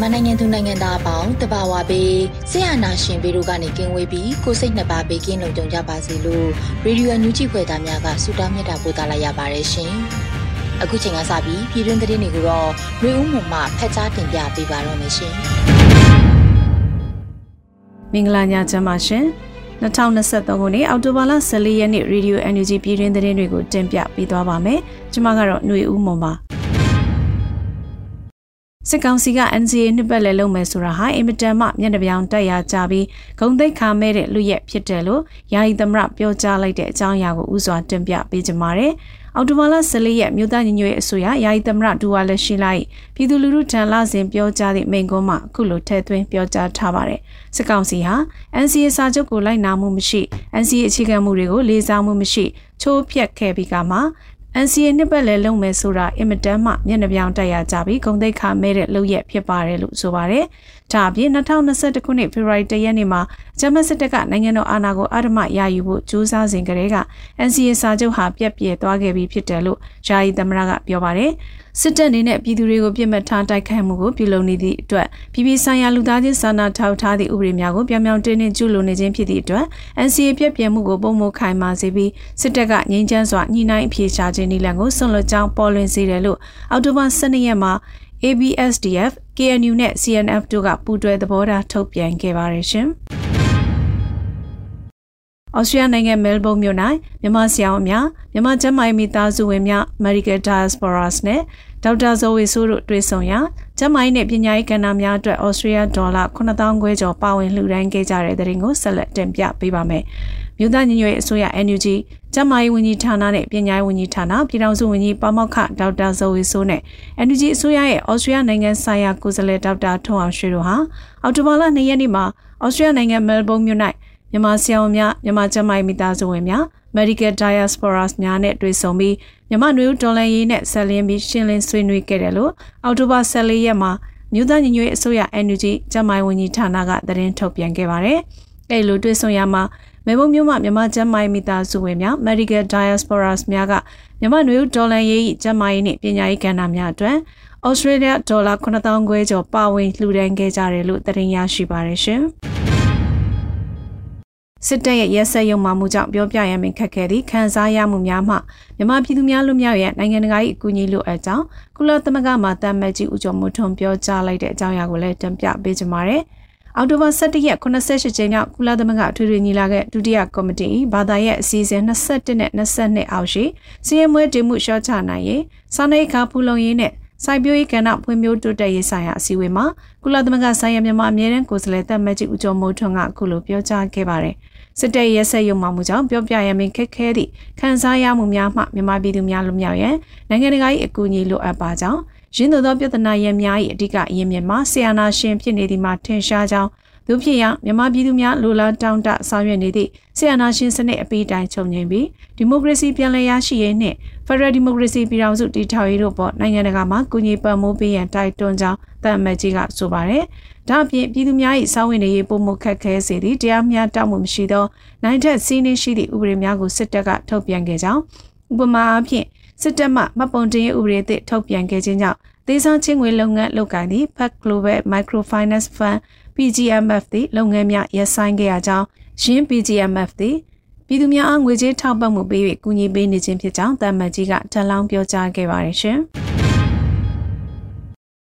မြန်မာနိုင်ငံသူနိုင်ငံသားအပေါင်းတဘာဝပေးဆရာနာရှင်ပေတို့ကနေကင်းဝေးပြီးကိုစိတ်နှစ်ပါးဘေးကင်းလုံခြုံကြပါစေလို့ရေဒီယိုညူဂျီဖွယ်သားများကဆုတောင်းမြတ်တာပို့သလာရပါတယ်ရှင်။အခုချိန်ကစပြီးပြည်တွင်းသတင်းတွေကိုတော့မျိုးဦးမှမှဖတ်ကြားတင်ပြပေးပါတော့မယ်ရှင်။မင်္ဂလာညချမ်းပါရှင်။2023ခုနှစ်အောက်တိုဘာလ14ရက်နေ့ Radio NUG ပြည်တွင်းသတင်းတွေကိုတင်ပြပေးသွားပါမယ်။ကျွန်မကတော့ຫນွေဦးမွန်ပါ။ စစ်ကောင်စီက NCA နှစ်ပတ်လည်လုပ်မယ်ဆိုတာဟာအင်မတန်မှမျက်နှာပြောင်တက်ရကြပြီးဂုံသိက္ခာမဲ့တဲ့လူရက်ဖြစ်တယ်လို့ယာယီသမရပြောကြားလိုက်တဲ့အကြောင်းအရာကိုဥစွာတင်ပြပေးကြပါမယ်။အော်တိုဘာလ14ရက်မြို့သားညီညွတ်ရေးအစိုးရယာယီသမရဒူဝါလက်ရှိလိုက်ပြည်သူလူထုထံလာစဉ်ပြောကြားသည့်မိန့်ခွန်းမှာအခုလိုထည့်သွင်းပြောကြားထားပါတယ်။စစ်ကောင်စီဟာ NCA စာချုပ်ကိုလိုက်နာမှုမရှိ NCA အခြေခံမှုတွေကိုလေးစားမှုမရှိချိုးဖျက်ခဲ့ပြီးကမှ NCA နှစ်ပတ်လည်လုပ်မယ်ဆိုတာအင်မတန်မှမျက်နှာပြောင်တက်ရကြပြီးဂုံတိတ်ခါမဲတဲ့လုပ်ရက်ဖြစ်ပါတယ်လို့ဆိုပါတယ်။ ဒါအပြင်2021ခုနှစ်ဖေဖော်ဝါရီလရက်နေ့မှာဂျမတ်စစ်တပ်ကနိုင်ငံတော်အာဏာကိုအာဓမရယူဖို့ကြိုးစားစဉ်ကတည်းက NCA စာချုပ်ဟာပြက်ပြဲသွားခဲ့ပြီးဖြစ်တယ်လို့ယာယီသမရကပြောပါတယ်။စစ်တပ်အနေနဲ့ပြည်သူတွေကိုပြစ်မှတ်ထားတိုက်ခိုက်မှုကိုပြုလုပ်နေသည့်အတွက်ပြည်ပဆိုင်ရာလူသားချင်းစာနာထောက်ထားသည့်ဥပဒေများကိုပြောင်ပြောင်တင်းတင်းကျူးလွန်နေခြင်းဖြစ်သည့်အတွက် NCA ပြည့်ပြည့်မှုကိုပုံမခိုင်မာစေပြီးစစ်တပ်ကငြိမ်းချမ်းစွာညှိနှိုင်းအပြေရှားခြင်းနည်းလမ်းကိုဆွန့်လွတ်ကြောင်းပေါ်လွင်စေတယ်လို့အောက်တိုဘာ12ရက်မှာ ABSDF, KNU နဲ့ CNF တို့ကပူးတွဲသဘောထားထုတ်ပြန်ခဲ့ပါတယ်ရှင်။ဩစတြေးလျနိုင်ငံမဲလ်ဘုန်းမြို့၌မြန်မာဆရာဝန်များမြန်မာကျန်းမာရေးမိသားစုဝင်များ Medical Diasporas နဲ့ဒေါက်တာဇော်ဝေဆိုးတို့တွေ့ဆုံရာကျန်းမာရေးနဲ့ပညာရေးကဏ္ဍများအတွက်ဩစတြေးလျဒေါ်လာ9000ခွဲကျော်ပါဝင်လှူဒန်းခဲ့ကြတဲ့တဲ့ရင်ကိုဆက်လက်တင်ပြပေးပါမယ်။ မြို့သားညီညွတ်ရေးအစိုးရ NUG ကျန်းမာရေးဝန်ကြီးဌာနနဲ့ပညာရေးဝန်ကြီးဌာနပြည်ထောင်စုဝန်ကြီးပါမောက္ခဒေါက်တာဇော်ဝေဆိုးနဲ့ NUG အစိုးရရဲ့ဩစတြေးလျနိုင်ငံဆိုင်ရာကိုယ်စားလှယ်ဒေါက်တာထွန်းအောင်ရွှေတို့ဟာအော်တိုဘာလ2ရက်နေ့မှာဩစတြေးလျနိုင်ငံမဲလ်ဘုန်းမြို့၌မြန်မာဆရာဝန်များမြန်မာကျန်းမာရေးမိသားစုဝင်များ Medical Diasporas များနဲ့တွေ့ဆုံပြီးမြန်မာနွေဦးဒေါ်လာရေးနဲ့ဆက်လင်းပြီးရှင်းလင်းဆွေးနွေးခဲ့တယ်လို့အောက်တိုဘာ14ရက်မှာမြို့သားညီညွတ်ရေးအစိုးရ NUG ကျန်းမာရေးဝန်ကြီးဌာနကသတင်းထုတ်ပြန်ခဲ့ပါတယ်။အဲလိုတွေ့ဆုံရမှာ မေမုံမြို့မှာမြန်မာကျန်းမာရေးမိသားစုဝင်များ Medical Diasporas များကမြန်မာနွေဦးဒေါ်လာရေးကျန်းမာရေးနဲ့ပညာရေးကဏ္ဍများအတွက်ဩစတြေးလျဒေါ်လာ9000ခွဲကျော်ပါဝင်လှူဒန်းခဲ့ကြတယ်လို့သတင်းရရှိပါတယ်ရှင်။စစ်တပ်ရဲ့ရဲစက်ရုံမှမှုကြောင့်ပြောပြရမယ်ခက်ခဲသည့်ခံစားရမှုများမှမြန်မာပြည်သူများလူမျိုးရဲ့နိုင်ငံတကာ၏အကူအညီလိုအပ်ကြောင်းကုလသမဂ္ဂမှတမ်မတ်ကြီးဦးကျော်မိုးထွန်းပြောကြားလိုက်တဲ့အကြောင်းအရာကိုလည်းတင်ပြပေးကြပါမယ်။ အောက်တိုဘာ17ရက်88ကြိမ်မြောက်ကုလသမဂ္ဂအထွေထွေညီလာခံဒုတိယကော်မတီဘာသာရဲ့အစည်းအဝေး21နဲ့22အောက်ရှိစီရင်မွေးတင်မှုရှော့ချနိုင်ရေးစာနေခါဖူလုံရေးနဲ့စိုက်ပျိုးရေးကဏ္ဍဖွံ့ဖြိုးတိုးတက်ရေးဆိုင်ရာအစည်းအဝေးမှာကုလသမဂ္ဂဆိုင်ရာမြန်မာအမြဲတမ်းကိုယ်စားလှယ်တပ်မကြီးဦးကျော်မိုးထွန်းကအခုလိုပြောကြားခဲ့ပါတယ်။စစ်တပ်ရဲ့ဆက်ယုံမှမှုကြောင့်ပြောပြရမင်းခက်ခဲသည့်ခံစားရမှုများမှမြန်မာပြည်သူများလူမျိုးရဲ့နိုင်ငံတကာ၏အကူအညီလိုအပ်ပါကြောင်း ရင်းသောပြဿနာရဲ့များ၏အဓိကအရင်မြင်မှာဆီယနာရှင်ဖြစ်နေသည်မှာထင်ရှားကြောင်းသူဖြစ်ရမြန်မာပြည်သူများလိုလားတောင်းတဆောင်ရွက်နေသည့်ဆီယနာရှင်စနစ်အပိတိုင်ချုပ်ငြိမ်ပြီးဒီမိုကရေစီပြန်လည်ရရှိရေးနှင့်ဖက်ဒရယ်ဒီမိုကရေစီပြည်ထောင်စုတည်ထောင်ရေးတို့ပေါ်နိုင်ငံတကာမှာကူညီပံ့ပိုးပေးရန်တိုက်တွန်းကြောင်းတမ်မတ်ကြီးကဆိုပါတယ်။ဒါ့အပြင်ပြည်သူများ၏စောင့်ဝင်နေရေးပုံမှုခက်ခဲစေသည့်တရားမျှတမှုမရှိသောနိုင်ထက်စီးနှင်းရှိသည့်ဥပဒေများကိုစစ်တပ်ကထုတ်ပြန်ခဲ့ကြောင်းဥပမာအားဖြင့် စစ်တပ်မှမပုံတင်ရေးဥပဒေအသစ်ထုတ်ပြန်ခဲ့ခြင်းကြောင့်ဒေသချင်းငွေလုပ်ငန်းလုပ်ကိုင်သည့် Pac Global Microfinance Fund PGMF သည်လုပ်ငန်းများရပ်ဆိုင်းခဲ့ရကြောင်းရင်း PGMF သည်ပြည်သူများအားငွေကြေးထောက်ပံ့မှုပေး၍ကူညီပေးနေခြင်းဖြစ်ကြောင်းတမ္မကြီးကထပ်လောင်းပြောကြားခဲ့ပါတယ်ရှင်။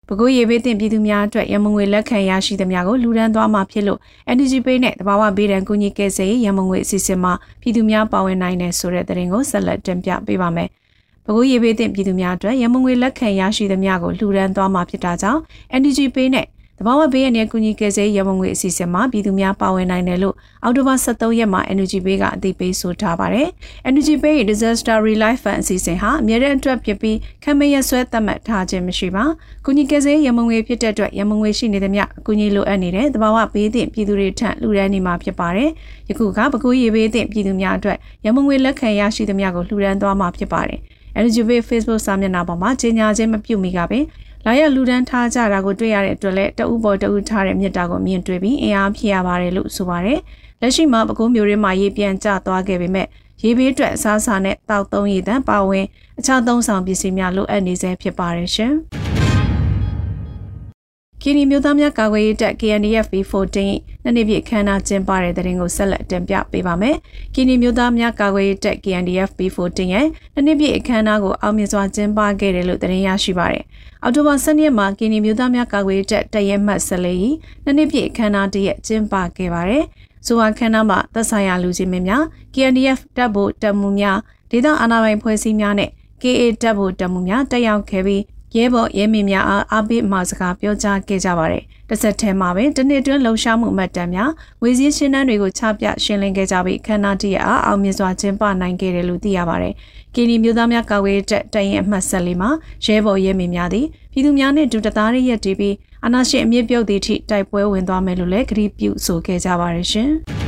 ပဲခူးရေဘေးတင်ပြည်သူများအတွက်ရမငွေလက်ခံရရှိသမျှကိုလူဒန်းသွားမှာဖြစ်လို့ Energy Pay နဲ့တဘာဝဘေးဒဏ်ကူညီကယ်ဆယ်ရေးရမငွေအစီအစဉ်မှာပြည်သူများပါဝင်နိုင်တဲ့ဆိုတဲ့သတင်းကိုဆက်လက်တင်ပြပေးပါမယ်။ ပဲခူးရေဘေးတင်ပြည်သူများအတွက်ရမငွေလက်ခံရရှိသမျှကိုလူဒန်းသွားမှာဖြစ်တာကြောင့် Energy Pay နဲ့တဘာဝဘေးရတဲ့ကုညီကယ်ဆယ်ရမငွေအစီအစဉ်မှာပြည်သူများပါဝင်နိုင်တယ်လို့အောက်တိုဘာ23ရက်မှာ Energy Pay ကအသိပေးဆိုထားပါတယ်။ Energy Pay Disaster Relief Fund အစီအစဉ်ဟာအမြဲတမ်းအတွက်ဖြစ်ပြီးခံမရဆွဲသတ်မှတ်ထားခြင်းမရှိပါ။ကုညီကယ်ဆယ်ရမငွေဖြစ်တဲ့အတွက်ရမငွေရှိနေသမျှအကူအညီလိုအပ်နေတဲ့တဘာဝဘေးသင့်ပြည်သူတွေထံလှူဒန်းနေမှာဖြစ်ပါတယ်။ယခုကပကူရေဘေးသင့်ပြည်သူများအတွက်ရမငွေလက်ခံရရှိသမျှကိုလှူဒန်းသွားမှာဖြစ်ပါတယ်။ Energy Pay Facebook စာမျက်နှာပေါ်မှာကြေညာခြင်းမပြုမီကပင်လာရလူဒန်းထားကြတာကိုတွေ့ရတဲ့အတွက်လည်းတအူးပေါ်တအူးထားတဲ့မြစ်တာကိုမြင်တွေ့ပြီးအင်အားဖြစ်ရပါတယ်လို့ဆိုပါတယ်။လက်ရှိမှာပဲကုန်းမျိုးရင်းမှာရေပြန်ကျသွားခဲ့ပေမဲ့ရေဘေးအတွက်အစားအစာနဲ့တောက်သုံးရည်တန်ပါဝင်အခြားသုံးဆောင်ပစ္စည်းများလိုအပ်နေဆဲဖြစ်ပါတယ်ရှင်။ ကီနီမျိုးသားများကာကွယ်ရေးတပ် KNDF B14 နှစ်နှစ်ပြည့်ခမ်းနားကျင်းပတဲ့တဲ့ရင်ကိုဆက်လက်တင်ပြပေးပါမယ်။ကီနီမျိုးသားများကာကွယ်ရေးတပ် KNDF B14 ရဲ့နှစ်နှစ်ပြည့်အခမ်းအနားကိုအောင်မြင်စွာကျင်းပခဲ့တယ်လို့သတင်းရရှိပါတယ်။အောက်တိုဘာ10ရက်မှာကီနီမျိုးသားများကာကွယ်ရေးတပ်တရဲမှတ်ဆက်လေးနှစ်နှစ်ပြည့်အခမ်းအနားတရက်ကျင်းပခဲ့ပါတယ်။ဆိုဟာခမ်းနားမှာသက်ဆိုင်ရာလူကြီးမင်းများ KNDF တပ်ဖို့တပ်မှုများဒေသအာဏာပိုင်ဖွဲ့စည်းများနဲ့ KA တပ်ဖို့တပ်မှုများတက်ရောက်ခဲ့ပြီး ရဲဘော်ရဲမင်းများအားအားပေးမှာစကားပြောကြားခဲ့ကြပါတယ်။တစ်ဆက်တည်းမှာပဲတနေ့တွင်းလှုံ့ဆော်မှုမှတ်တမ်းများငွေစည်းရှင်းတန်းတွေကိုချပြရှင်းလင်းခဲ့ကြပြီးခန္ဓာတရအားအောင်မြင်စွာကျင်းပနိုင်ခဲ့တယ်လို့သိရပါတယ်။ကီနီမျိုးသားများကာကွယ်တပ်တရင်အမှတ်ဆက်လေးမှာရဲဘော်ရဲမင်းများသည်ပြည်သူများနှင့်ဒုတသားရရက်တည်ပြီးအနာရှင်အမြင့်ပြုတ်သည့်ထိတိုက်ပွဲဝင်သွားမယ်လို့လည်းကြေပြုဆိုခဲ့ကြပါတယ်ရှင်။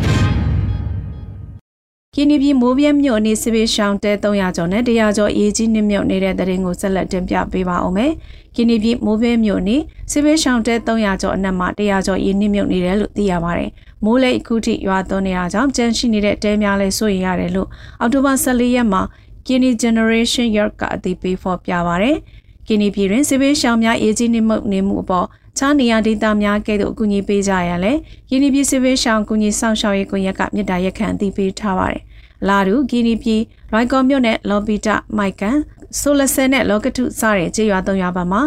ကင်းနီပြည်မိုးပြဲမြို့နေစစ်ပေးရှောင်းတဲ300ကျော်နဲ့100ကျော်အေးကြီးနှိမ့်မြုပ်နေတဲ့တဲ့ရင်ကိုဆက်လက်တင်ပြပေးပါအောင်မယ်။ကင်းနီပြည်မိုးပြဲမြို့နေစစ်ပေးရှောင်းတဲ300ကျော်အနက်မှာ100ကျော်အေးနှိမ့်မြုပ်နေတယ်လို့သိရပါတယ်။မိုးလေအခုထိရွာသွန်းနေတာကြောင့်ကြမ်းရှိနေတဲ့တဲများလဲစိုးရိမ်ရတယ်လို့အောက်တိုဘာ14ရက်မှာကင်းနီ Generation York ကအသိပေးဖော်ပြပါတယ်။ကင်းနီပြည်တွင်စစ်ပေးရှောင်းများအေးကြီးနှိမ့်မြုပ်နေမှုအပေါ်ခြားနေရာဒေသများကဲ့သို့အကူအညီပေးကြရလဲယင်းဒီပြည်စစ်ပေးရှောင်းကူညီဆောင်ရှောက်ရေးကွန်ရက်ကမြစ်တာရက်ခံအသိပေးထားပါတယ် လာဒူဂီနီပြည်ရိုင်ကော်မြို့နယ်လော်ပီတာမိုက်ကန်ဆိုလဆယ်နဲ့လောကတုစတဲ့ကြေးရွာ၃ရွာပါမှာ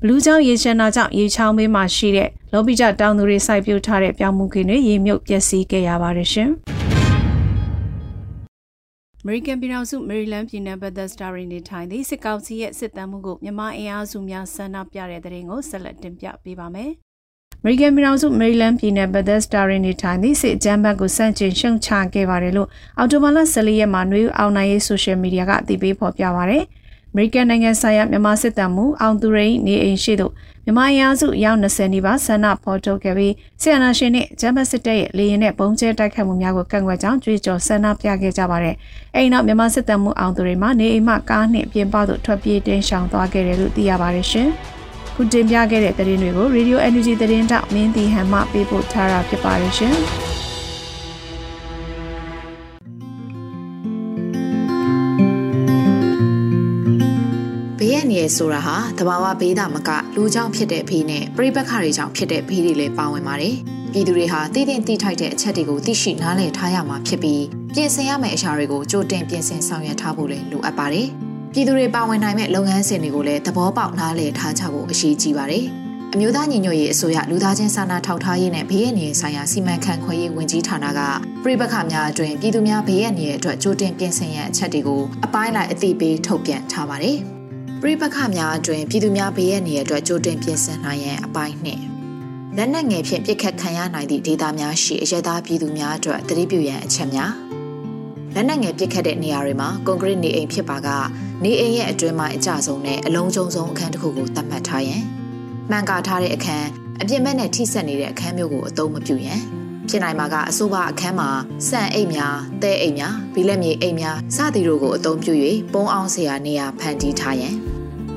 ဘလူးချောင်းရေချမ်းနာကြောင့်ရေချောင်းဘေးမှာရှိတဲ့လော်ပီတာတောင်သူတွေစိုက်ပျိုးထားတဲ့ပြောင်းမှုခင်းတွေရေမြုပ်ပျက်စီးခဲ့ရပါတယ်ရှင်။ American ပြည်ထောင်စု Maryland ပြည်နယ် Bethesda တွင်နေထိုင်သည့်စစ်ကောင်စီရဲ့စစ်တမ်းမှုကိုမြန်မာအင်အားစုများဆန္ဒပြတဲ့တဲ့ရင်ကိုဆက်လက်တင်ပြပေးပါမယ်။ American ပြည်ထောင်စု Maryland ပြည်နယ် Bethesda တွင်နေထိုင်သည့်စစ်အကြမ်းဖက်ကိုစန့်ကျင်ရှုံချခဲ့ပါတယ်လို့အော်တိုဘာလ14ရက်မှာနှွေးအောင်နိုင်ရေး social media ကအသိပေးဖော်ပြပါရတယ်။ American နိုင်ငံဆိုင်ရာမြန်မာစစ်တပ်မှုအောင်သူရိန်နေအိမ်ရှိသို့မြန်မာအင်အားစုရောက်20နီးပါးဆန္ဒဖော်ထုတ်ခဲ့ပြီးဆီယနာရှင်နှင့်ဂျမ်ဘတ်စစ်တပ်ရဲ့လေရင်နဲ့ပုံကျဲတိုက်ခတ်မှုများကိုကန့်ကွက်ကြောင်းကြွေးကြော်ဆန္ဒပြခဲ့ကြပါတယ်။အဲဒီနောက်မြန်မာစစ်တပ်မှုအောင်သူရိန်မှနေအိမ်မှကားနှင့်ပြင်ပသို့ထွက်ပြေးတင်းရှောင်သွားခဲ့တယ်လို့သိရပါတယ်ရှင်။ ခုတင်ပြခဲ့တဲ့သတင်းတွေကို Radio Energy သတင်းတောက်မင်းတီဟန်မှပေးပို့ထားတာဖြစ်ပါတယ်ရှင်။ဘေးရနေရဆိုတာဟာတဘာဝဘေးတာမကလူကြောင့်ဖြစ်တဲ့ဘေးနဲ့ပြိပက္ခတွေကြောင့်ဖြစ်တဲ့ဘေးတွေလည်းပါဝင်ပါတယ်။ပြည်သူတွေဟာတည်တင်တိထိုက်တဲ့အချက်တွေကိုသိရှိနားလည်ထားရမှာဖြစ်ပြီးပြင်ဆင်ရမယ့်အရာတွေကိုကြိုတင်ပြင်ဆင်ဆောင်ရွက်ထားဖို့လည်းလိုအပ်ပါတယ်။ ပြည်သူတွေပါဝင်နိုင်မဲ့လုပ်ငန်းစဉ်တွေကိုလည်းသဘောပေါက်နားလည်ထားကြဖို့အရေးကြီးပါတယ်။အမျိုးသားညီညွတ်ရေးအစိုးရလူသားချင်းစာနာထောက်ထားရေးနဲ့ဘေးရန်နေဆိုင်ရာစီမံခန့်ခွဲရေးဝန်ကြီးဌာနကပြည်ပခါများအတွင်ပြည်သူများဘေးရန်နေအတွက်ကြိုတင်ပြင်ဆင်ရန်အချက်တွေကိုအပိုင်းလိုက်အသိပေးထုတ်ပြန်ထားပါတယ်။ပြည်ပခါများအတွင်ပြည်သူများဘေးရန်နေအတွက်ကြိုတင်ပြင်ဆင်နိုင်ရန်အပိုင်းနှစ်လက်နက်ငယ်ဖြင့်ပြစ်ခတ်ခံရနိုင်သည့်ဒေသများရှိအရသာပြည်သူများအတွက်တတိပြုရန်အချက်များ လက်နက်ငယ်ပစ်ခတ်တဲ့နေရာတွေမှာကွန်ကရစ်နေအိမ်ဖြစ်ပါကနေအိမ်ရဲ့အတွင်းမှာအကြဆုံးနဲ့အလုံးကျုံဆုံးအခန်းတစ်ခုကိုသတ်မှတ်ထားရန်မှန်ကာထားတဲ့အခန်းအပြစ်မဲ့နဲ့ထိဆက်နေတဲ့အခန်းမျိုးကိုအသုံးမပြုရန်ဖြစ်နိုင်မှာကအဆိုပါအခန်းမှာစံအိမ်များတဲအိမ်များဘီလက်မြေအိမ်များစသည်တို့ကိုအသုံးပြု၍ပုံအောင်စရာနေရာဖန်တီးထားရန်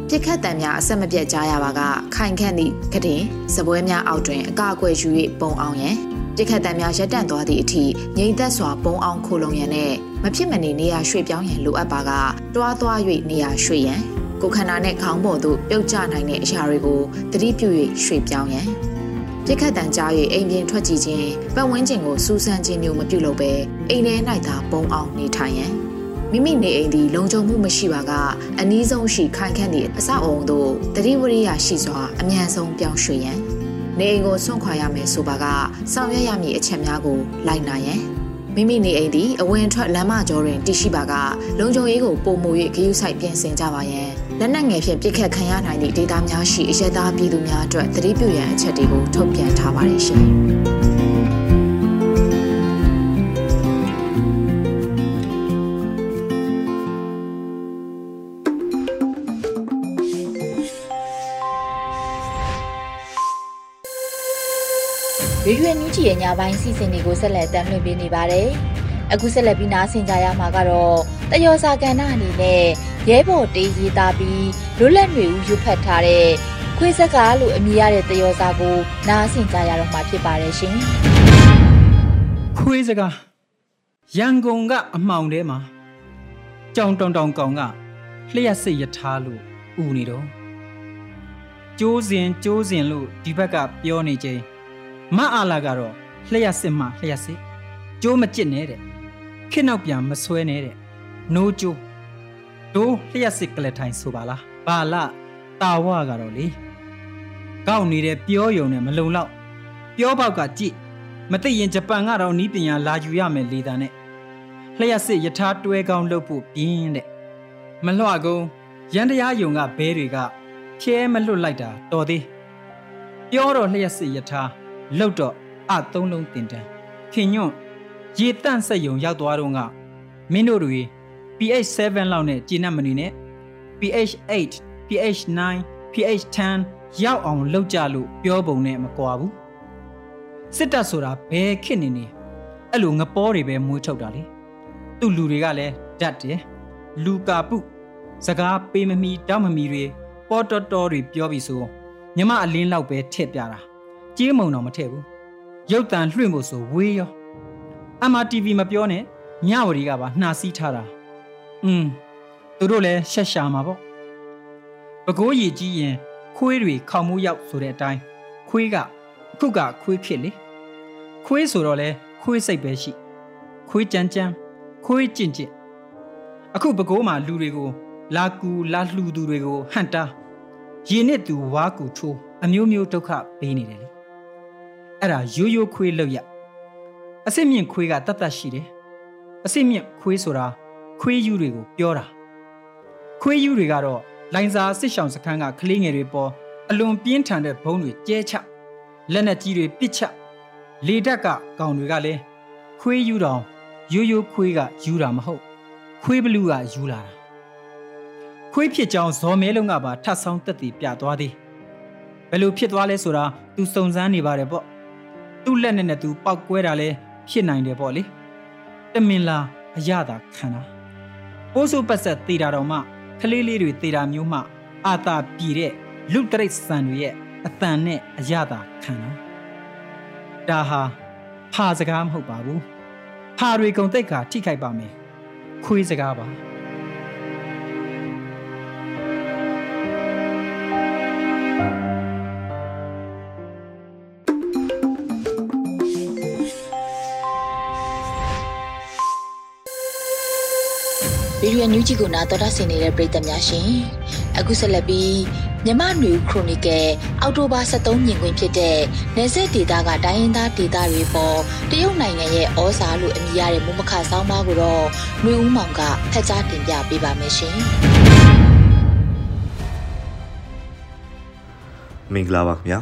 ပြစ်ခတ်တံများအဆက်မပြတ်ကြားရပါကခိုင်ခန့်သည့်ကတင်စပွဲများအောက်တွင်အကအကွယ်ယူ၍ပုံအောင်ရန် ပြစ်ခတ်တံများရပ်တန့်သွားသည့်အထိငြိမ်သက်စွာပုံအောင်ခိုလုံရန်နဲ့မဖြစ်မနေနေရာရွှေ့ပြောင်းရန်လိုအပ်ပါကတွားသွား၍နေရာရွှေ့ရန်ကိုခန္ဓာနဲ့ခေါင်းပေါ်သို့ပြုတ်ကျနိုင်တဲ့အရာတွေကိုသတိပြု၍ရွှေ့ပြောင်းရန်ပြစ်ခတ်တန်ကြား၍အိမ်ပြင်ထွက်ကြည့်ခြင်းပတ်ဝန်းကျင်ကိုစူးစမ်းခြင်းမျိုးမပြုလုပ်ဘဲအိမ်ထဲ၌သာပုံအောင်နေထိုင်ရန်မိမိနေအိမ်သည်လုံခြုံမှုမရှိပါကအနည်းဆုံးရှိခိုင်ခန့်သည့်အဆောက်အုံသို့တတိဝရိယရှိစွာအမြန်ဆုံးပြောင်းရွှေ့ရန် နေအိမ်ကိုဆွန့်ခွာရမယ်ဆိုပါကဆောင်ရွက်ရမည့်အချက်များကိုလိုက်နာရန်မိမိနေအိမ်သည်အဝင်ထွက်လမ်းမကျော်တွင်တည်ရှိပါကလုံခြုံရေးကိုပုံမူ၍ဂရုစိုက်ပြင်ဆင်ကြပါရန်လက်နက်ငယ်ဖြင့်ပြစ်ခတ်ခံရနိုင်သည့်ဒေတာများရှိအရသာပြည်သူများအတွက်သတိပြုရန်အချက်တွေကိုထုတ်ပြန်ထားပါတယ်ရှင် ရေရွေနူးချီရဲ့ညပိုင်းစီစဉ်တွေကိုဆက်လက်တင်ပြနေပါတယ်။အခုဆက်လက်ပြီးနားဆင်ကြရမှာကတော့တယောစာကဏ္ဍအနေနဲ့ရဲဘော်တေးရေးသားပြီးလွတ်လပ်နေဦးရွတ်ဖတ်ထားတဲ့ခွေးစကားလို့အမည်ရတဲ့တယောစာကိုနားဆင်ကြရတော့မှာဖြစ်ပါတယ်ရှင်။ခွေးစကားရန်ကုန်ကအမှောင်ထဲမှာကြောင်တောင်တောင်ကောင်ကလျှက်စိတ်ရထားလို့ဥနေတော့ကျိုးစဉ်ကျိုးစဉ်လို့ဒီဘက်ကပြောနေခြင်း မအားလာကတော့လျှက်စစ်မှလျှက်စစ်ကျိုးမကြစ်နဲ့တဲ့ခစ်နောက်ပြန်မဆွဲနဲ့တဲ့နိုးကျိုးဒိုးလျှက်စစ်ကလထိုင်ဆိုပါလားဘာလတာဝကတော့လေကောက်နေတဲ့ပြောယုံနဲ့မလုံလောက်ပြောပေါက်ကကြည့်မသိရင်ဂျပန်ကတော့နီးပညာလာယူရမယ်လေတာနဲ့လျှက်စစ်ယထာတွဲကောင်းလုပ်ဖို့ပြင်းတဲ့မလွှကုန်းရန်တရားယုံကဘဲတွေကဖြဲမလွတ်လိုက်တာတော်သေးပြောတော့လျှက်စစ်ယထာ လှုပ်တော့အသုံးလုံးတင်တန်းခင်ညွန့်ရေတန့်ဆက်ယုံရောက်သွားတော့ကမင်းတို့တွေ pH 7လောက်နဲ့ကျဉ်တ်မနေနဲ့ pH 8 pH 9 pH 10ရောက်အောင်လှုပ်ကြလို့ပြောပုံနဲ့မကွာဘူးစစ်တပ်ဆိုတာဘယ်ခေတ်နေနေအဲ့လိုငပေါ်တွေပဲမွေးထုတ်တာလေသူ့လူတွေကလည်းဓာတ်တယ်လူကာပုစကားပေးမမီတောက်မမီတွေပေါ်တော်တော်တွေပြောပြီးဆိုမြမအလင်းလောက်ပဲထည့်ပြတာ ကြေးမုံတော့မထည့်ဘူးရုပ်တံလွှင့်ဖို့ဆိုဝေးရော MRTV မပြောနဲ့ညဝရီကပါနှာစီးထားတာอืมသူတို့လည်းရှက်ရှာမှာပေါ့ပကိုးရည်ကြီးရင်ခွေးတွေခေါမှုရောက်ဆိုတဲ့အတိုင်းခွေးကအခုကခွေးဖြစ်လေခွေးဆိုတော့လဲခွေးစိတ်ပဲရှိ ခွေးကြမ်းကြမ်းခွေးကျင့်ကျင့်အခုပကိုးမှာလူတွေကို လာကူလာလှူသူတွေကိုဟန်တာရေနစ်သူဝါကူထိုးအမျိုးမျိုးဒုက္ခပေးနေတယ်လေ အဲ့ဒါရိုးရိုးခွေးလောက်ရအစ်စ်မြင့်ခွေးကတတ်တတ်ရှိတယ်အစ်စ်မြင့်ခွေးဆိုတာခွေးယူတွေကိုပြောတာခွေးယူတွေကတော့လိုင်စာစစ်ဆောင်စခန်းကကလေးငယ်တွေပေါ်အလွန်ပြင်းထန်တဲ့ဘုံတွေကျဲချလက်နက်ကြီးတွေပစ်ချလေတက်ကကောင်တွေကလည်းခွေးယူတော်ရိုးရိုးခွေးကယူတာမဟုတ်ခွေးဘလူးကယူလာတာခွေးဖြစ်ကြောင်းဇော်မဲလုံးကပါထပ်ဆောင်တက်တည်ပြသွားသည်ဘယ်လိုဖြစ်သွားလဲဆိုတာ तू စုံစမ်းနေပါတယ်ပေါ့ သူ့လက်နဲ့နဲ့ तू ပောက်ကွဲတာလဲဖြစ်နိုင်တယ်ပေါ့လေတမင်လာအရသာခံတာပိုးစုပတ်ဆက်သေးတာတော့မှကလေးလေးတွေသေးတာမျိုးမှအာသာပြည်တဲ့လူတရိတ်ဆန်တွေရဲ့အတန်နဲ့အရသာခံတာဒါဟာဖာစကားမဟုတ်ပါဘူးဖာတွေကုံတိတ်ကထိခိုက်ပါမယ်ခွေးစကားပါ ဗီဒီယိုညူးကြီးကိုနာတော်တာဆင်နေတဲ့ပရိသတ်များရှင်အခုဆက်လက်ပြီးမြမနွေခရိုနီကယ်အောက်တိုဘာ23မြင်ကွင်းဖြစ်တဲ့နေဆက်ဒေတာကတိုင်းရင်းသားဒေတာတွေပေါ်တရုတ်နိုင်ငံရဲ့ဩဇာလို့အမည်ရတဲ့မုမခဆောင်းပါးကိုတော့နှွေဦးမောင်ကဖက်ကြားတင်ပြပေးပါမယ်ရှင်မင်္ဂလာပါခင်ဗျာ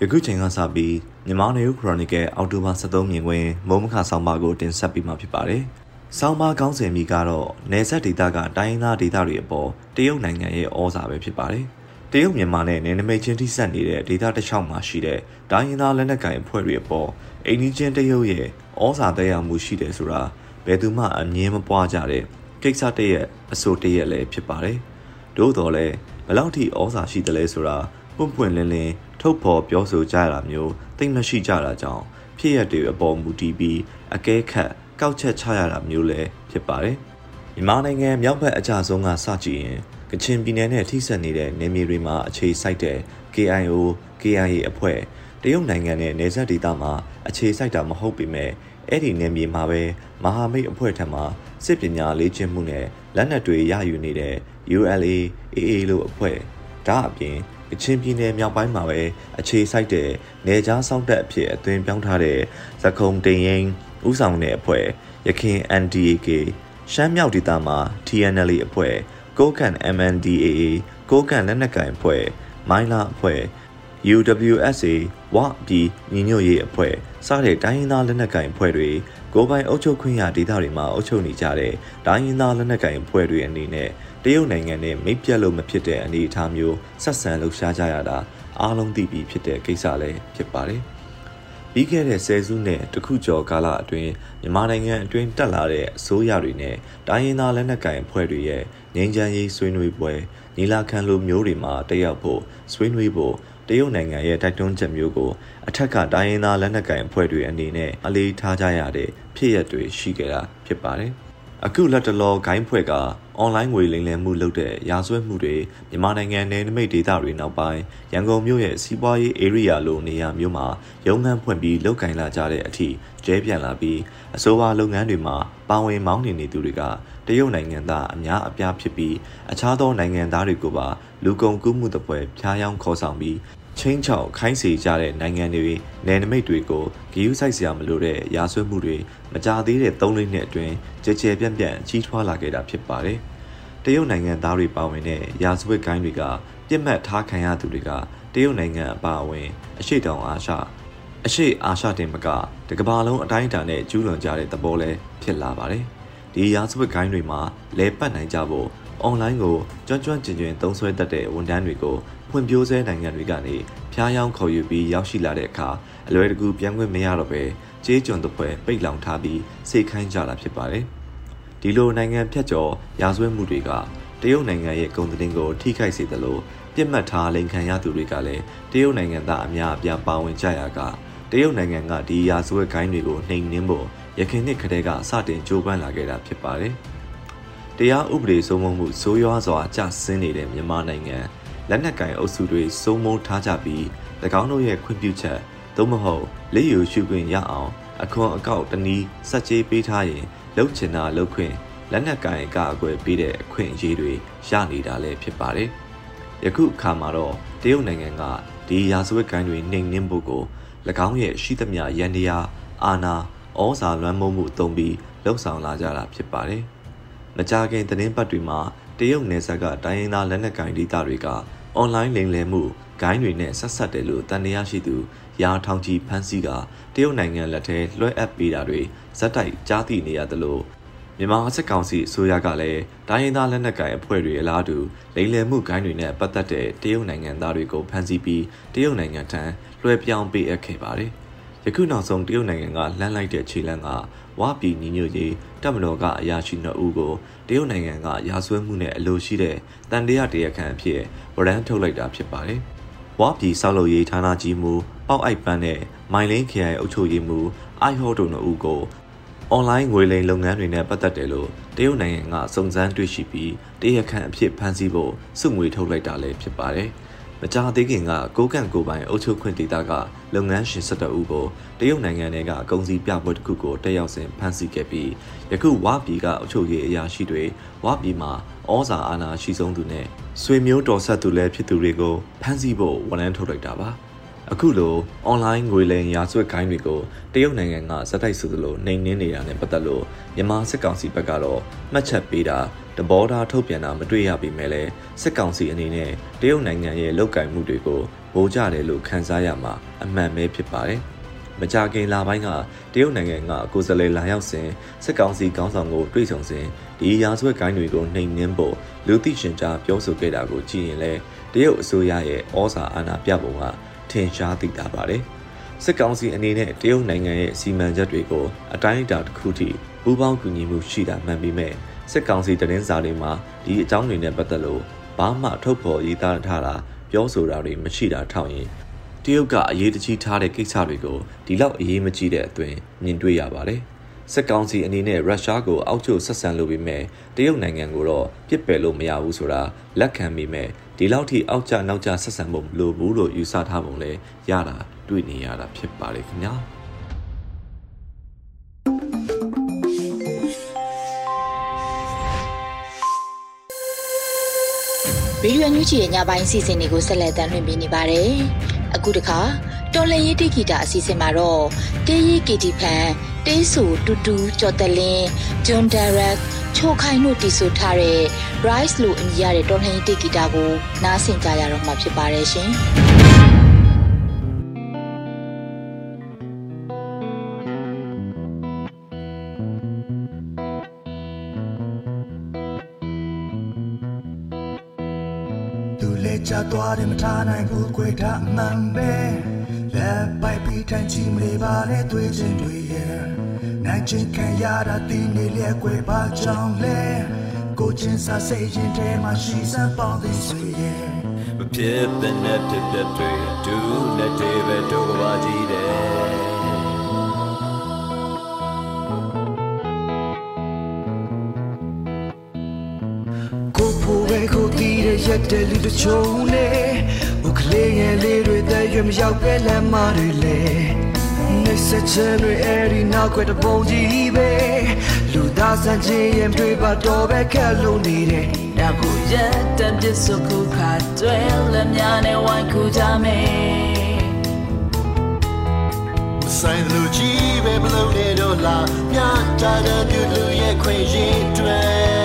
ယခုချိန်ကစပြီးမြန်မာနေဦးခရိုနီကယ်အောက်တိုဘာ23မြင်ကွင်းမုံမခဆောင်းပါးကိုတင်ဆက်ပေးမှာဖြစ်ပါတယ်။ ဆောင်းပါးကောင်းစင်မီကတော့နေဆက်ဒေသကတိုင်းရင်းသားဒေသတွေအပေါ်တရုတ်နိုင်ငံရဲ့ဩဇာပဲဖြစ်ပါတယ်။တရုတ်မြန်မာနဲ့နယ်နိမိတ်ချင်းထိစပ်နေတဲ့ဒေသတစ်လျှောက်မှာရှိတဲ့တိုင်းရင်းသားလက်နက်ကိုင်အဖွဲ့တွေအပေါ်အိန္ဒိချင်းတရုတ်ရဲ့ဩဇာသက်ရောက်မှုရှိတယ်ဆိုတာဘယ်သူမှအမြင်မပွားကြတဲ့ကိစ္စတရဲ့အဆိုတရဲ့လည်းဖြစ်ပါတယ်။သို့တော်လည်းဘယ်လောက်ထိဩဇာရှိတယ်လဲဆိုတာပွန့်ပွန့်လင်းလင်းထုတ်ဖော်ပြောဆိုကြရတာမျိုးသိမရှိကြတာကြောင့်ဖြစ်ရတဲ့အပေါ်မူတည်ပြီးအကဲခတ် ကောက်ချက်ချရတာမျိုးလည်းဖြစ်ပါတယ်။မြန်မာနိုင်ငံမြောက်ဘက်အကြဆုံးကစကြည့်ရင်ကချင်ပြည်နယ်နဲ့ထိစပ်နေတဲ့နယ်မြေတွေမှာအခြေစိုက်တဲ့ KIO KIA အဖွဲ့တရုတ်နိုင်ငံနဲ့နယ်စပ်ဒေသမှာအခြေစိုက်တာမဟုတ်ပေမဲ့အဲ့ဒီနယ်မြေမှာပဲမဟာမိတ်အဖွဲ့ထံမှစစ်ပညာလေ့ကျင့်မှုနဲ့လက်နက်တွေရယူနေတဲ့ ULA AA လို့အဖွဲ့ဒါအပြင်ကချင်ပြည်နယ်မြောက်ပိုင်းမှာပဲအခြေစိုက်တဲ့နေကြားစောင့်တပ်အဖြစ်အသွင်ပြောင်းထားတဲ့သခုံတင်ရင် ဥဆောင်တဲ့အဖွဲ့ရခင် NDAK ရှမ်းမြောက်ဒေသမှာ TNL အဖွဲ့ကိုကန် MNDAA ကိုကန်လက်နက်ကိုင်အဖွဲ့မိုင်းလာအဖွဲ့ UWSA ဝပြည်ညီညွတ်ရေးအဖွဲ့စတဲ့တိုင်းရင်းသားလက်နက်ကိုင်အဖွဲ့တွေကိုပိုင်အုပ်ချုပ်ခွင့်ရဒေသတွေမှာအုပ်ချုပ်နေကြတဲ့တိုင်းရင်းသားလက်နက်ကိုင်အဖွဲ့တွေအနေနဲ့တရုတ်နိုင်ငံနဲ့မိတ်ပြတ်လို့မဖြစ်တဲ့အနေအထားမျိုးဆက်ဆံလှုပ်ရှားကြရတာအားလုံးသိပြီးဖြစ်တဲ့ကိစ္စလည်းဖြစ်ပါတယ်။ ပြီးခဲ့တဲ့ဆယ်စုနှစ်တခုကျော်ကာလအတွင်းမြန်မာနိုင်ငံအတွင်းတက်လာတဲ့အစိုးရတွေနဲ့တိုင်းရင်းသားလက်နက်ကိုင်အဖွဲ့တွေရဲ့ငြိမ်းချမ်းရေးဆွေးနွေးပွဲညီလာခံလိုမျိုးတွေမှာတက်ရောက်ဖို့ဆွေးနွေးဖို့တရုတ်နိုင်ငံရဲ့တိုက်တွန်းချက်မျိုးကိုအထက်ကတိုင်းရင်းသားလက်နက်ကိုင်အဖွဲ့တွေအနေနဲ့အလေးထားကြရတဲ့ဖြစ်ရပ်တွေရှိခဲ့တာဖြစ်ပါတယ်။ အခုလက်တလောဂိုင်းဖွဲ့ကအွန်လိုင်းငွေလိမ်လည်မှုလုပ်တဲ့ရာဇဝတ်မှုတွေမြန်မာနိုင်ငံနယ်နိမိတ်ဒေသတွေနောက်ပိုင်းရန်ကုန်မြို့ရဲ့စီးပွားရေး area လိုနေရာမျိုးမှာရုံးခန်းဖွင့်ပြီးလုပ်ကင်လာကြတဲ့အထိကျဲပြန်လာပြီးအဆိုပါလုပ်ငန်းတွေမှာပါဝင်မောင်းနေနေသူတွေကတရုတ်နိုင်ငံသားအများအပြားဖြစ်ပြီးအခြားသောနိုင်ငံသားတွေကိုပါလူကုန်ကူးမှုတပွဲဖျားယောင်းခေါ်ဆောင်ပြီး ချင်းချောက်ခိုင်းစေကြတဲ့နိုင်ငံတွေနယ်နိမိတ်တွေကိုဂီယူဆိုင်စရာမလိုတဲ့ရာဆွဲမှုတွေမကြသေးတဲ့၃နှစ်နှစ်အတွင်းကြဲကြဲပြန့်ပြန့်ကြီးထွားလာခဲ့တာဖြစ်ပါတယ်။တရုတ်နိုင်ငံသားတွေပါဝင်တဲ့ရာဇဝတ်ကိုင်းတွေကပြစ်မှတ်ထားခံရသူတွေကတရုတ်နိုင်ငံအပါအဝင် အရှိတောင်အာရှအရှိအာရှတင်မကတကဘာလုံးအတိုင်းအတာနဲ့ကျူးလွန်ကြတဲ့သဘောလဲဖြစ်လာပါတယ်။ဒီရာဇဝတ်ကိုင်းတွေမှာလဲပတ်နိုင်ကြဖို့အွန်လိုင်းကိုကြွကြွကျင်ကျင်သုံးစွဲတတ်တဲ့ဝန်ထမ်းတွေကို ဖွံ့ဖြိုးဆဲနိုင်ငံတွေကနေဖျားယောင်းခေါ်ယူပြီးရောက်ရှိလာတဲ့အခါအလွယ်တကူပြန်ခွင့်မရတော့ပဲကြေးကျွန်တပွဲပိတ်လောင်ထားပြီးစိတ်ခိုင်းကြတာဖြစ်ပါတယ်။ဒီလိုနိုင်ငံဖြတ်ကျော်ရာဇဝတ်မှုတွေကတရုတ်နိုင်ငံရဲ့ကုန်သတင်းကိုထိခိုက်စေသလိုပြစ်မှတ်ထားလိန်ခံရသူတွေကလည်းတရုတ်နိုင်ငံသားအများအပြားပါဝင်ကြရာကတရုတ်နိုင်ငံကဒီရာဇဝတ်ကိုင်းတွေကိုနှိမ်နင်းဖို့ရခိုင်နှစ်ခတဲ့ကစတင်ကြိုးပမ်းလာခဲ့တာဖြစ်ပါတယ်။တရားဥပဒေစိုးမိုးမှုဆိုးရွားစွာကျဆင်းနေတဲ့မြန်မာနိုင်ငံ လက်နက်ကင်အုပ်စုတွေစိုးမိုးထားကြပြီး၎င်းတို့ရဲ့ခွင့်ပြုချက်သို့မဟုတ်လက်ယူရှုခွင့်ရအောင်အခွန်အကောက်တနည်းစက်ကြေးပေးထားရင်လှုပ်ချင်တာလှုပ်ခွင့်လက်နက်ကင်ကအကွယ်ပေးတဲ့အခွင့်အရေးတွေရနေတာလည်းဖြစ်ပါတယ်။ယခုအခါမှာတော့တရုတ်နိုင်ငံကဒီရာဇဝတ်ကိုင်းတွေနှိမ်နင်းဖို့ကို၎င်းရဲ့ရှိသမျှရန်တရားအာဏာဩဇာလွှမ်းမိုးမှုတုံးပြီးလှုပ်ဆောင်လာကြတာဖြစ်ပါတယ်။မကြာခင်သတင်းပတ်တွေမှာတရုတ်နယ်စပ်ကတိုင်းရင်းသားလက်နက်ကိုင်ဒေသတွေက အွန်လိုင်းလိမ်လည်မှုဂိုင်းတွေနဲ့ဆက်ဆက်တယ်လို့တန်တရားရှိသူရာထောင်ကြီးဖမ်းဆီးကတရုတ်နိုင်ငံလက်ထဲလွှဲအပ်ပေးတာတွေဇက်တိုက်ကြားသိနေရတယ်လို့မြန်မာစစ်ကောင်စီအစိုးရကလည်းတိုင်းရင်းသားလက်နက်ကိုင်အဖွဲ့တွေအလားတူလိမ်လည်မှုဂိုင်းတွေနဲ့ပတ်သက်တဲ့တရုတ်နိုင်ငံသားတွေကိုဖမ်းဆီးပြီးတရုတ်နိုင်ငံထံလွှဲပြောင်းပေးအပ်ခဲ့ပါတယ်။ ယခုနောက်ဆုံးတရုတ်နိုင်ငံကလှမ်းလိုက်တဲ့ခြေလှမ်းကဝါပြည်ညီညွတ်ရေးတပ်မတော်ကအရာရှိနှစ်ဦးကိုတရုတ်နိုင်ငံကရာဇဝတ်မှုနဲ့အလိုရှိတဲ့တန်တရားတရားခံအဖြစ်ဝရမ်းထုတ်လိုက်တာဖြစ်ပါတယ်။ဝါပြည်ဆောက်လုပ်ရေးဌာနကြီးမူပေါက်အိုက်ပန်းနဲ့မိုင်လင်းခရိုင်အုပ်ချုပ်ရေးမှူးအိုက်ဟော့တို့နှစ်ဦးကိုအွန်လိုင်းငွေလိမ်လုပ်ငန်းတွေနဲ့ပတ်သက်တယ်လို့တရုတ်နိုင်ငံကစုံစမ်းတွေ့ရှိပြီးတရားခံအဖြစ်ဖမ်းဆီးဖို့စုငွေထုတ်လိုက်တာလည်းဖြစ်ပါတယ်။ မကြာသေးခင်ကကိုကန့်ကိုပိုင်အုပ်ချုပ်ခွင့်ဒေသကလုပ်ငန်းရှင်၁၁ဦးကိုတရုတ်နိုင်ငံထဲကအကုံစီပြပွဲတစ်ခုကိုတက်ရောက်စဉ်ဖမ်းဆီးခဲ့ပြီးယခုဝါပြည်ကအုပ်ချုပ်ရေးအရာရှိတွေဝါပြည်မှာဩဇာအာဏာရှိဆုံးသူနဲ့ဆွေမျိုးတော်ဆက်သူလည်းဖြစ်သူတွေကိုဖမ်းဆီးဖို့ဝန်လန်းထုတ်လိုက်တာပါ အခုလိုအွန်လိုင်းငွေလိမ်ရာဇဝတ်ခိုင်းတွေကိုတရုတ်နိုင်ငံကစတိုက်ဆိုသလိုနှိမ်နင်းနေတာနဲ့ပတ်သက်လို့မြန်မာစစ်ကောင်စီဘက်ကတော့မှတ်ချက်ပေးတာတဘောထားထုတ်ပြန်တာမတွေ့ရပေမဲ့လည်းစစ်ကောင်စီအနေနဲ့တရုတ်နိုင်ငံရဲ့လုပ်ကင်မှုတွေကိုဗိုလ်ကြတယ်လို့ခန်းစားရမှာအမှန်ပဲဖြစ်ပါတယ်။မကြာခင်လပိုင်းကတရုတ်နိုင်ငံကကိုယ်စားလှယ်လာရောက်စဉ်စစ်ကောင်စီခေါင်းဆောင်ကိုတွေ့ဆုံစဉ်ဒီရာဇဝတ်ကိုင်းတွေကိုနှိမ်နင်းဖို့လူသိရှင်ကြားပြောဆိုခဲ့တာကိုကြည့်ရင်လည်းတရုတ်အစိုးရရဲ့ဩဇာအာဏာပြပုံက ထင်ရှားသိတာပါတယ်။စစ်ကောင်စီအနေနဲ့တရုတ်နိုင်ငံရဲ့စီမံချက်တွေကိုအတိုင်းအတာတစ်ခုထိပူးပေါင်းကူညီမှုရှိတာမှန်ပေမဲ့စစ်ကောင်စီတရင်စာတွေမှာဒီအကြောင်းတွေနဲ့ပတ်သက်လို့ဘာမှထုတ်ဖော်ရေးသားထားတာပြောဆိုတာတွေမရှိတာထောက်ရင်တရုတ်ကအရေးတကြီးထားတဲ့ကိစ္စတွေကိုဒီလောက်အရေးမကြီးတဲ့အသွင်မြင်တွေ့ရပါတယ်။ စစ်ကောင်စီအနေနဲ့ရုရှားကိုအောက်ချုပ်ဆက်ဆံလို့ပြီးမဲ့တရုတ်နိုင်ငံကိုတော့ပြစ်ပယ်လို့မရဘူးဆိုတာလက်ခံမိမဲ့တဒီလောက်ထိအောက်ကျနောက်ကျဆက်ဆံဖို့မလိုဘူးလို့ယူဆထားပုံလဲရတာတွေ့နေရတာဖြစ်ပါတယ်ခင်ဗျာဗီဒီယိုညွှန်ချီရဲ့ညပိုင်းစီစဉ်တွေကိုဆက်လက်တင်ပြနေပါတယ်။အခုတခါတော်လည်ရေးတိဂီတာအစီအစဉ်မှာတော့တေးရီကီတီဖန် တေးဆူတူတူကျော်တလင်းဂျွန်ဒါရက်ချိုခိုင်တို့တီးဆိုထားတဲ့ Rise လို့အမည်ရတဲ့တော်လည်ရေးတိဂီတာကိုနားဆင်ကြရတော့မှာဖြစ်ပါတယ်ရှင်။သူလဲချသွားတယ်မထားနိုင်ဘူးခွေထားမှန်ပဲ လက်ပိုက်ပြီးထိုင်ချီမလေးပါနဲ့တွေ့ချင်းတွေ့ရဲ့နိုင်ချင်းခံရတာတင်းနေလေခွေပါကြောင်းလဲကိုချင်းစားစိတ်ရင်ထဲမှာရှိစမ်းပေါင်းသိဆွေရဲ့မဖြစ်တဲ့နဲ့တပြတ်တွေဒူးနဲ့တေပဲတို့ကပါကြည့်တယ်ကိုဖို့ပဲကိုတည်တဲ့ရက်တဲ့လူတချို့နဲ့ဘု ကလေးငယ်လေးတွေတဲ့ရွမရောက်ပဲလမ်းမတွေလေနေစချင်တွေအဲ့ဒီနောက်ွယ်တပုံကြီးပဲလူသားစံချင်းရင်တွေပါတော့ပဲခက်လို့နေတယ်ဒါကိုရက်တက်ပစ်စခုခါတွဲလက်များနဲ့ဝိုင်းခုကြမယ်ဆိုင်လူကြီးပဲမလို့နေတော့လားမြတ်တာတဲ့လူလူရဲ့ခွင့်ရည်တွေ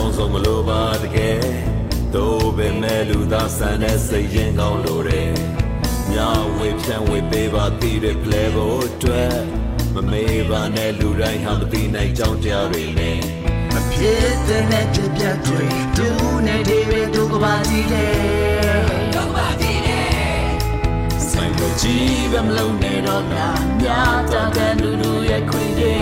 ထဲမှာကြောင်းစုံမလို့ပါတကယ်တို့ပဲမဲ့လူသားဆန်တဲ့စိတ်ရင်ကောင်းလို့တယ်မြဝေဖြန့်ဝေပေးပါတည်တဲ့ play ဖို့အတွက်မမေးပါနဲ့လူတိုင်းဟာမသိနိုင်ကြောင်းတရားတွေနဲ့ဖြစ်တဲ့နဲ့ကြပြတ်တွေဒူနဲ့ဒီပဲဒူကပါကြည့်လေဆိုင်ကိုကြည့်ဒီပဲမလုံးနေတော့များများတာတဲ့လူလူရဲ့ခွေတွေ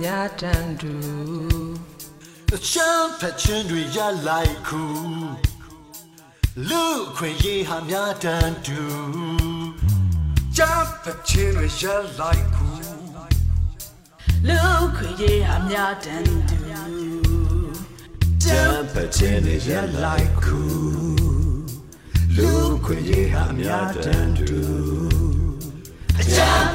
များတန်တူချမ်းဖက်ချင်းတွေရလိုက်ခုလူခွင့်ရေးဟာများတန်တူချမ်းဖက်ချင်းတွေရလိုက်ခုလူခွင့်ရဟများတန်တူကြမ်းဖက်ခြင်းတွေရလိုက်ခုလူခွင့်ရေးဟာများတန်တူ Jump,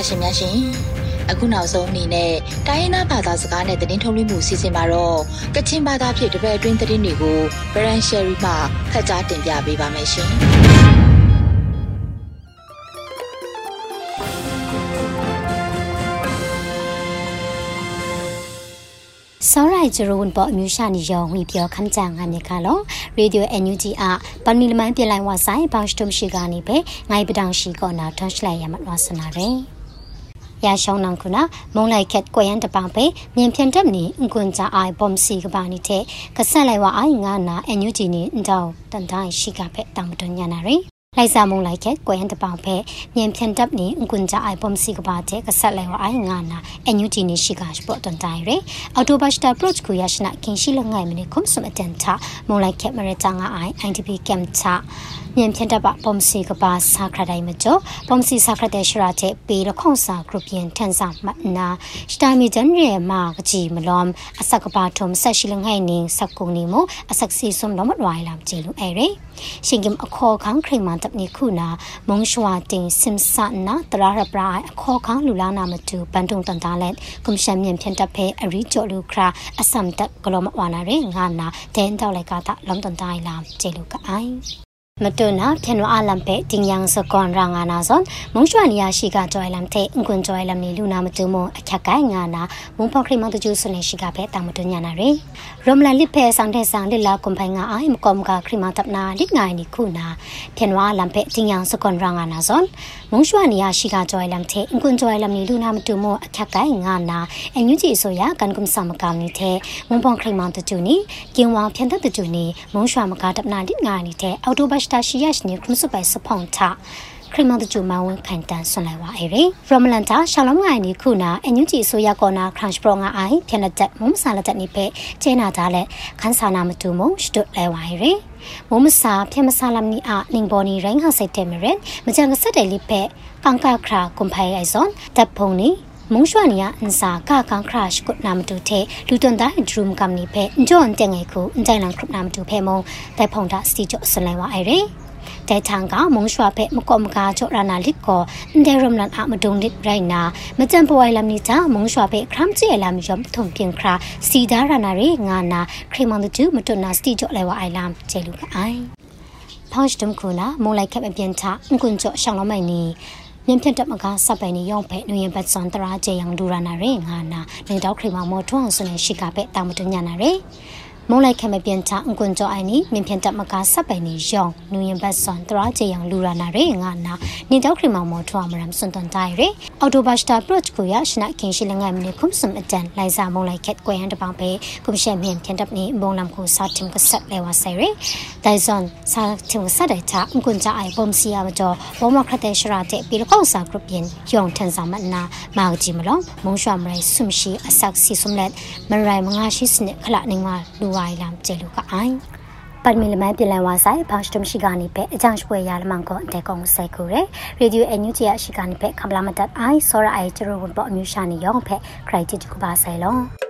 တော်တာရှင်များရှင်အခုနောက်ဆုံးအနေနဲ့တိုင်းရင်းသားဘာသာစကားနဲ့သတင်းထုတ်လွှင့်မှုစီစဉ်မှာတော့ကချင်ဘာသာဖြင့်တပည့်အတွင်းသတင်းတွေကိုဗရန်ရှယ်ရီမှဖတ်ကြားတင်ပြပေးပါမယ်ရှင်စောရိုင်ဂျရိုဝန်ပေါ်အမျိုးရှာနေရောဝီပြောခမ်းကြငါမြကလောရေဒီယို NUG အပန်မီလမန်ပြလိုက်ဝဆိုင်ဘောင်စတုံရှိကနေပဲငိုင်ပတောင်ရှိကောနာထွန်ရှလိုက်ရမတ်ဝဆနာရယ် ရရှောင်းနံခုနာမုံလိုက်ခက်ကွယ်ရန်တပံပဲမြင်ဖြန်တက်နေအကွန်ကြအိုင်ဘုံစီကပါနေတဲ့ကဆက်လိုက်ဝအိုင်ငါနာ NUG နေအန်တောင်းတန်တိုင်းရှိကပဲတောင်တွညာနာရယ်လိုက်စာမုံလိုက်ခဲ့ကွယ်တပောင်ဖဲမြင်ဖြန်တပ်နေအကွန်ကြအိုင်ပုံစီကပါတဲ့ကဆက်လဲဝအိုင်ငါနာအန်ယူဂျီနေရှိကစပေါ်တန်တိုင်ရအော်တိုဘတ်စတာပရော့ကိုရရှိနာကင်ရှိလငိုင်မနေခုံစမတန်တာမုံလိုက်ခဲ့မရတငါအိုင် IDP ကမ်ချမြင်ဖြန်တပ်ပါပုံစီကပါစာခရတိုင်းမကျော်ပုံစီစာခရတဲ့ရှရာတဲ့ပေရခုံစာဂရုပင်ထန်စာမနာစတာမီဂျန်ရဲမာကကြီးမလွန်အစကပါထုံဆက်ရှိလငိုင်နေစကုံနေမအစက်စီစုံတော့မလွိုင်လာကျေလူအဲရရှင်ကင်အခေါ်ခန်းခရိမန်တပ်နေခုနာမုံရှွာတင်စင်ဆာနာတရာရပရာအခေါ်ခန်းလူလာနာမတူဘန်တုံတန်တာလက်ကွန်ရှင်မြန်ဖြန်တပ်ဖဲအရီကျော်လူခရာအစမ်တပ်ဂလောမဝါနာရဲငါနာဒန်တောက်လိုက်ကတာလုံတန်တိုင်းလာကျေလူကအိုင် မတွနာဖြန်ဝအလမ်ပေတင်ယန်စကွန်ရာငါနာဇွန်မုံရွှာနီယာရှိကကြွိုင်လမ်တဲ့ငွန်ကြွိုင်လမ်နီလူနာမတူမအခက်ကိုင်းငါနာမုံဖောက်ခရိမတကျူးစနေရှိကပဲတာမတွညာနာရေရမလန်လစ်ဖဲဆောင်တဲ့ဆောင်လစ်လာကွန်ဖိုင်ငါအိုင်မကောမကခရိမတပ်နာလစ်ငိုင်နီခုနာဖြန်ဝအလမ်ပေတင်ယန်စကွန်ရာငါနာဇွန်မုံရွှာနီယာရှိကကြွိုင်လမ်တဲ့ငွန်ကြွိုင်လမ်နီလူနာမတူမအခက်ကိုင်းငါနာအန်ယူဂျီဆိုရကန်ကွန်ဆာမကမ်နီတဲ့မုံဖောက်ခရိမတကျူးနီကင်ဝါဖြန်တဲ့တကျူးနီမုံရွှာမကတပ်နာလစ်ငိုင်နီတဲ့အော်တိုဘတ်စတာရှိယရှနီခရမစပိုင်စဖောင်းတာခရမတကျူမဝန်ခံတန်ဆွန်လိုက်ပါအေရီရမလန်တာရှောင်းလုံးငိုင်နီခုနာအန်ယူဂျီဆိုရကောနာခရန့်ပရောငါအိုင်ဖြန်လက်တက်မုံဆာလက်တက်နိဖေကျဲနာတာလက်ခန်းဆာနာမတူမုံစတုလဲဝါအေရီမုံမစာဖြန်မဆာလမ်နီအာနင်းဘော်နီရိုင်းဟာစိတ်တယ်မရန်မကြံကဆက်တယ်လိဖေကန်ကာခရာကွန်ဖိုင်အိုင်ဇွန်တပ်ဖုန်နီ မုံရွှာနီယာအန်စာကကန်ခရရှ်ကုနာမတူတဲ့လူတွန်တိုင်းဒရုမ်ကမ်နီဖေအန်ဂျွန်တဲ့ငယ်ခုအန်တိုင်လန်ခရနာမတူဖေမုံတိုင်ဖုန်တာစတီကျော်ဆလဲဝါအေရီတဲချန်ကမုံရွှာဖက်မကောမကာချောရနာလစ်ကိုအန်ဒရမ်လန်အမဒုံလစ်ရိုင်နာမကြံပွိုင်လမ်နီချာမုံရွှာဖက်ခရမ်ချီအလမ်ယမ်ထုံပြင်ခရာစီဒါရနာရေငါနာခရမန်တူမတွနာစတီကျော်လဲဝအိုင်လမ်ကျဲလူကအိုင်ဖောင်းစတုံခုနာမုံလိုက်ခက်အပြန်ချအကွန်ကျော်ရှောင်းလမိုင်နီ မြန်ဖြတ်တမကစပိုင်နေရောင်ဖဲနွေဘတ်စွန်တရာကျေယံဒူရနာရေငါနာနေတော့ခရမမောထွန်းဆွနေရှိကပဲတာမတညာနာရေ မုံလိုက်ခမပြန်ချအကွန်ကြောအိုင်နီမြင်ဖြန်တက်မကစပိုင်နေယောင်နူရင်ဘတ်ဆွန်တရာချေယံလူရနာရေငါနာနေတော့ခရမောင်မောထွားမရမ်စွန်တန်တိုင်ရေအော်တိုဘတ်စတာပရော့ကိုရရှနာကင်းရှိလငယ်မနေခုမ်စမ်အတန်လိုက်စာမုံလိုက်ခက်ကွယ်ဟန်တပောင်ပဲကုမရှက်မြင်ဖြန်တက်နေဘုံလမ်ကိုစာတင်ကဆက်လဲဝါဆိုင်ရေဒိုင်ဇွန်စာတင်ကဆက်တဲ့ချအကွန်ကြအိုင်ဘုံစီယာမကျော်ဘောမခတဲ့ရှရာတဲ့ပြီးတော့စာဂရုပင်ယောင်ထန်စာမနာမာကြီးမလုံးမုံရွှာမရိုင်ဆုမရှိအဆက်စီဆုမလက်မရိုင်မငါရှိစနစ်ခလနေမှာလူဝိုင်လမ်ကျေလူကအိုင်ပတ်မီလမန်ပြည်လန်ဝါဆိုင်ဘာစတမ်ရှိကနေပဲအကြောင်းပွဲရလမန်ကိုတဲကုံဆဲကူရရေဒီယိုအန်ယူဂျီအရှိကနေပဲခမလာမတတ်အိုင်ဆောရအိုင်ကျရဝန်ပေါ်အမျိုးရှာနေရောဖဲခရိုက်တီကပါဆိုင်လုံး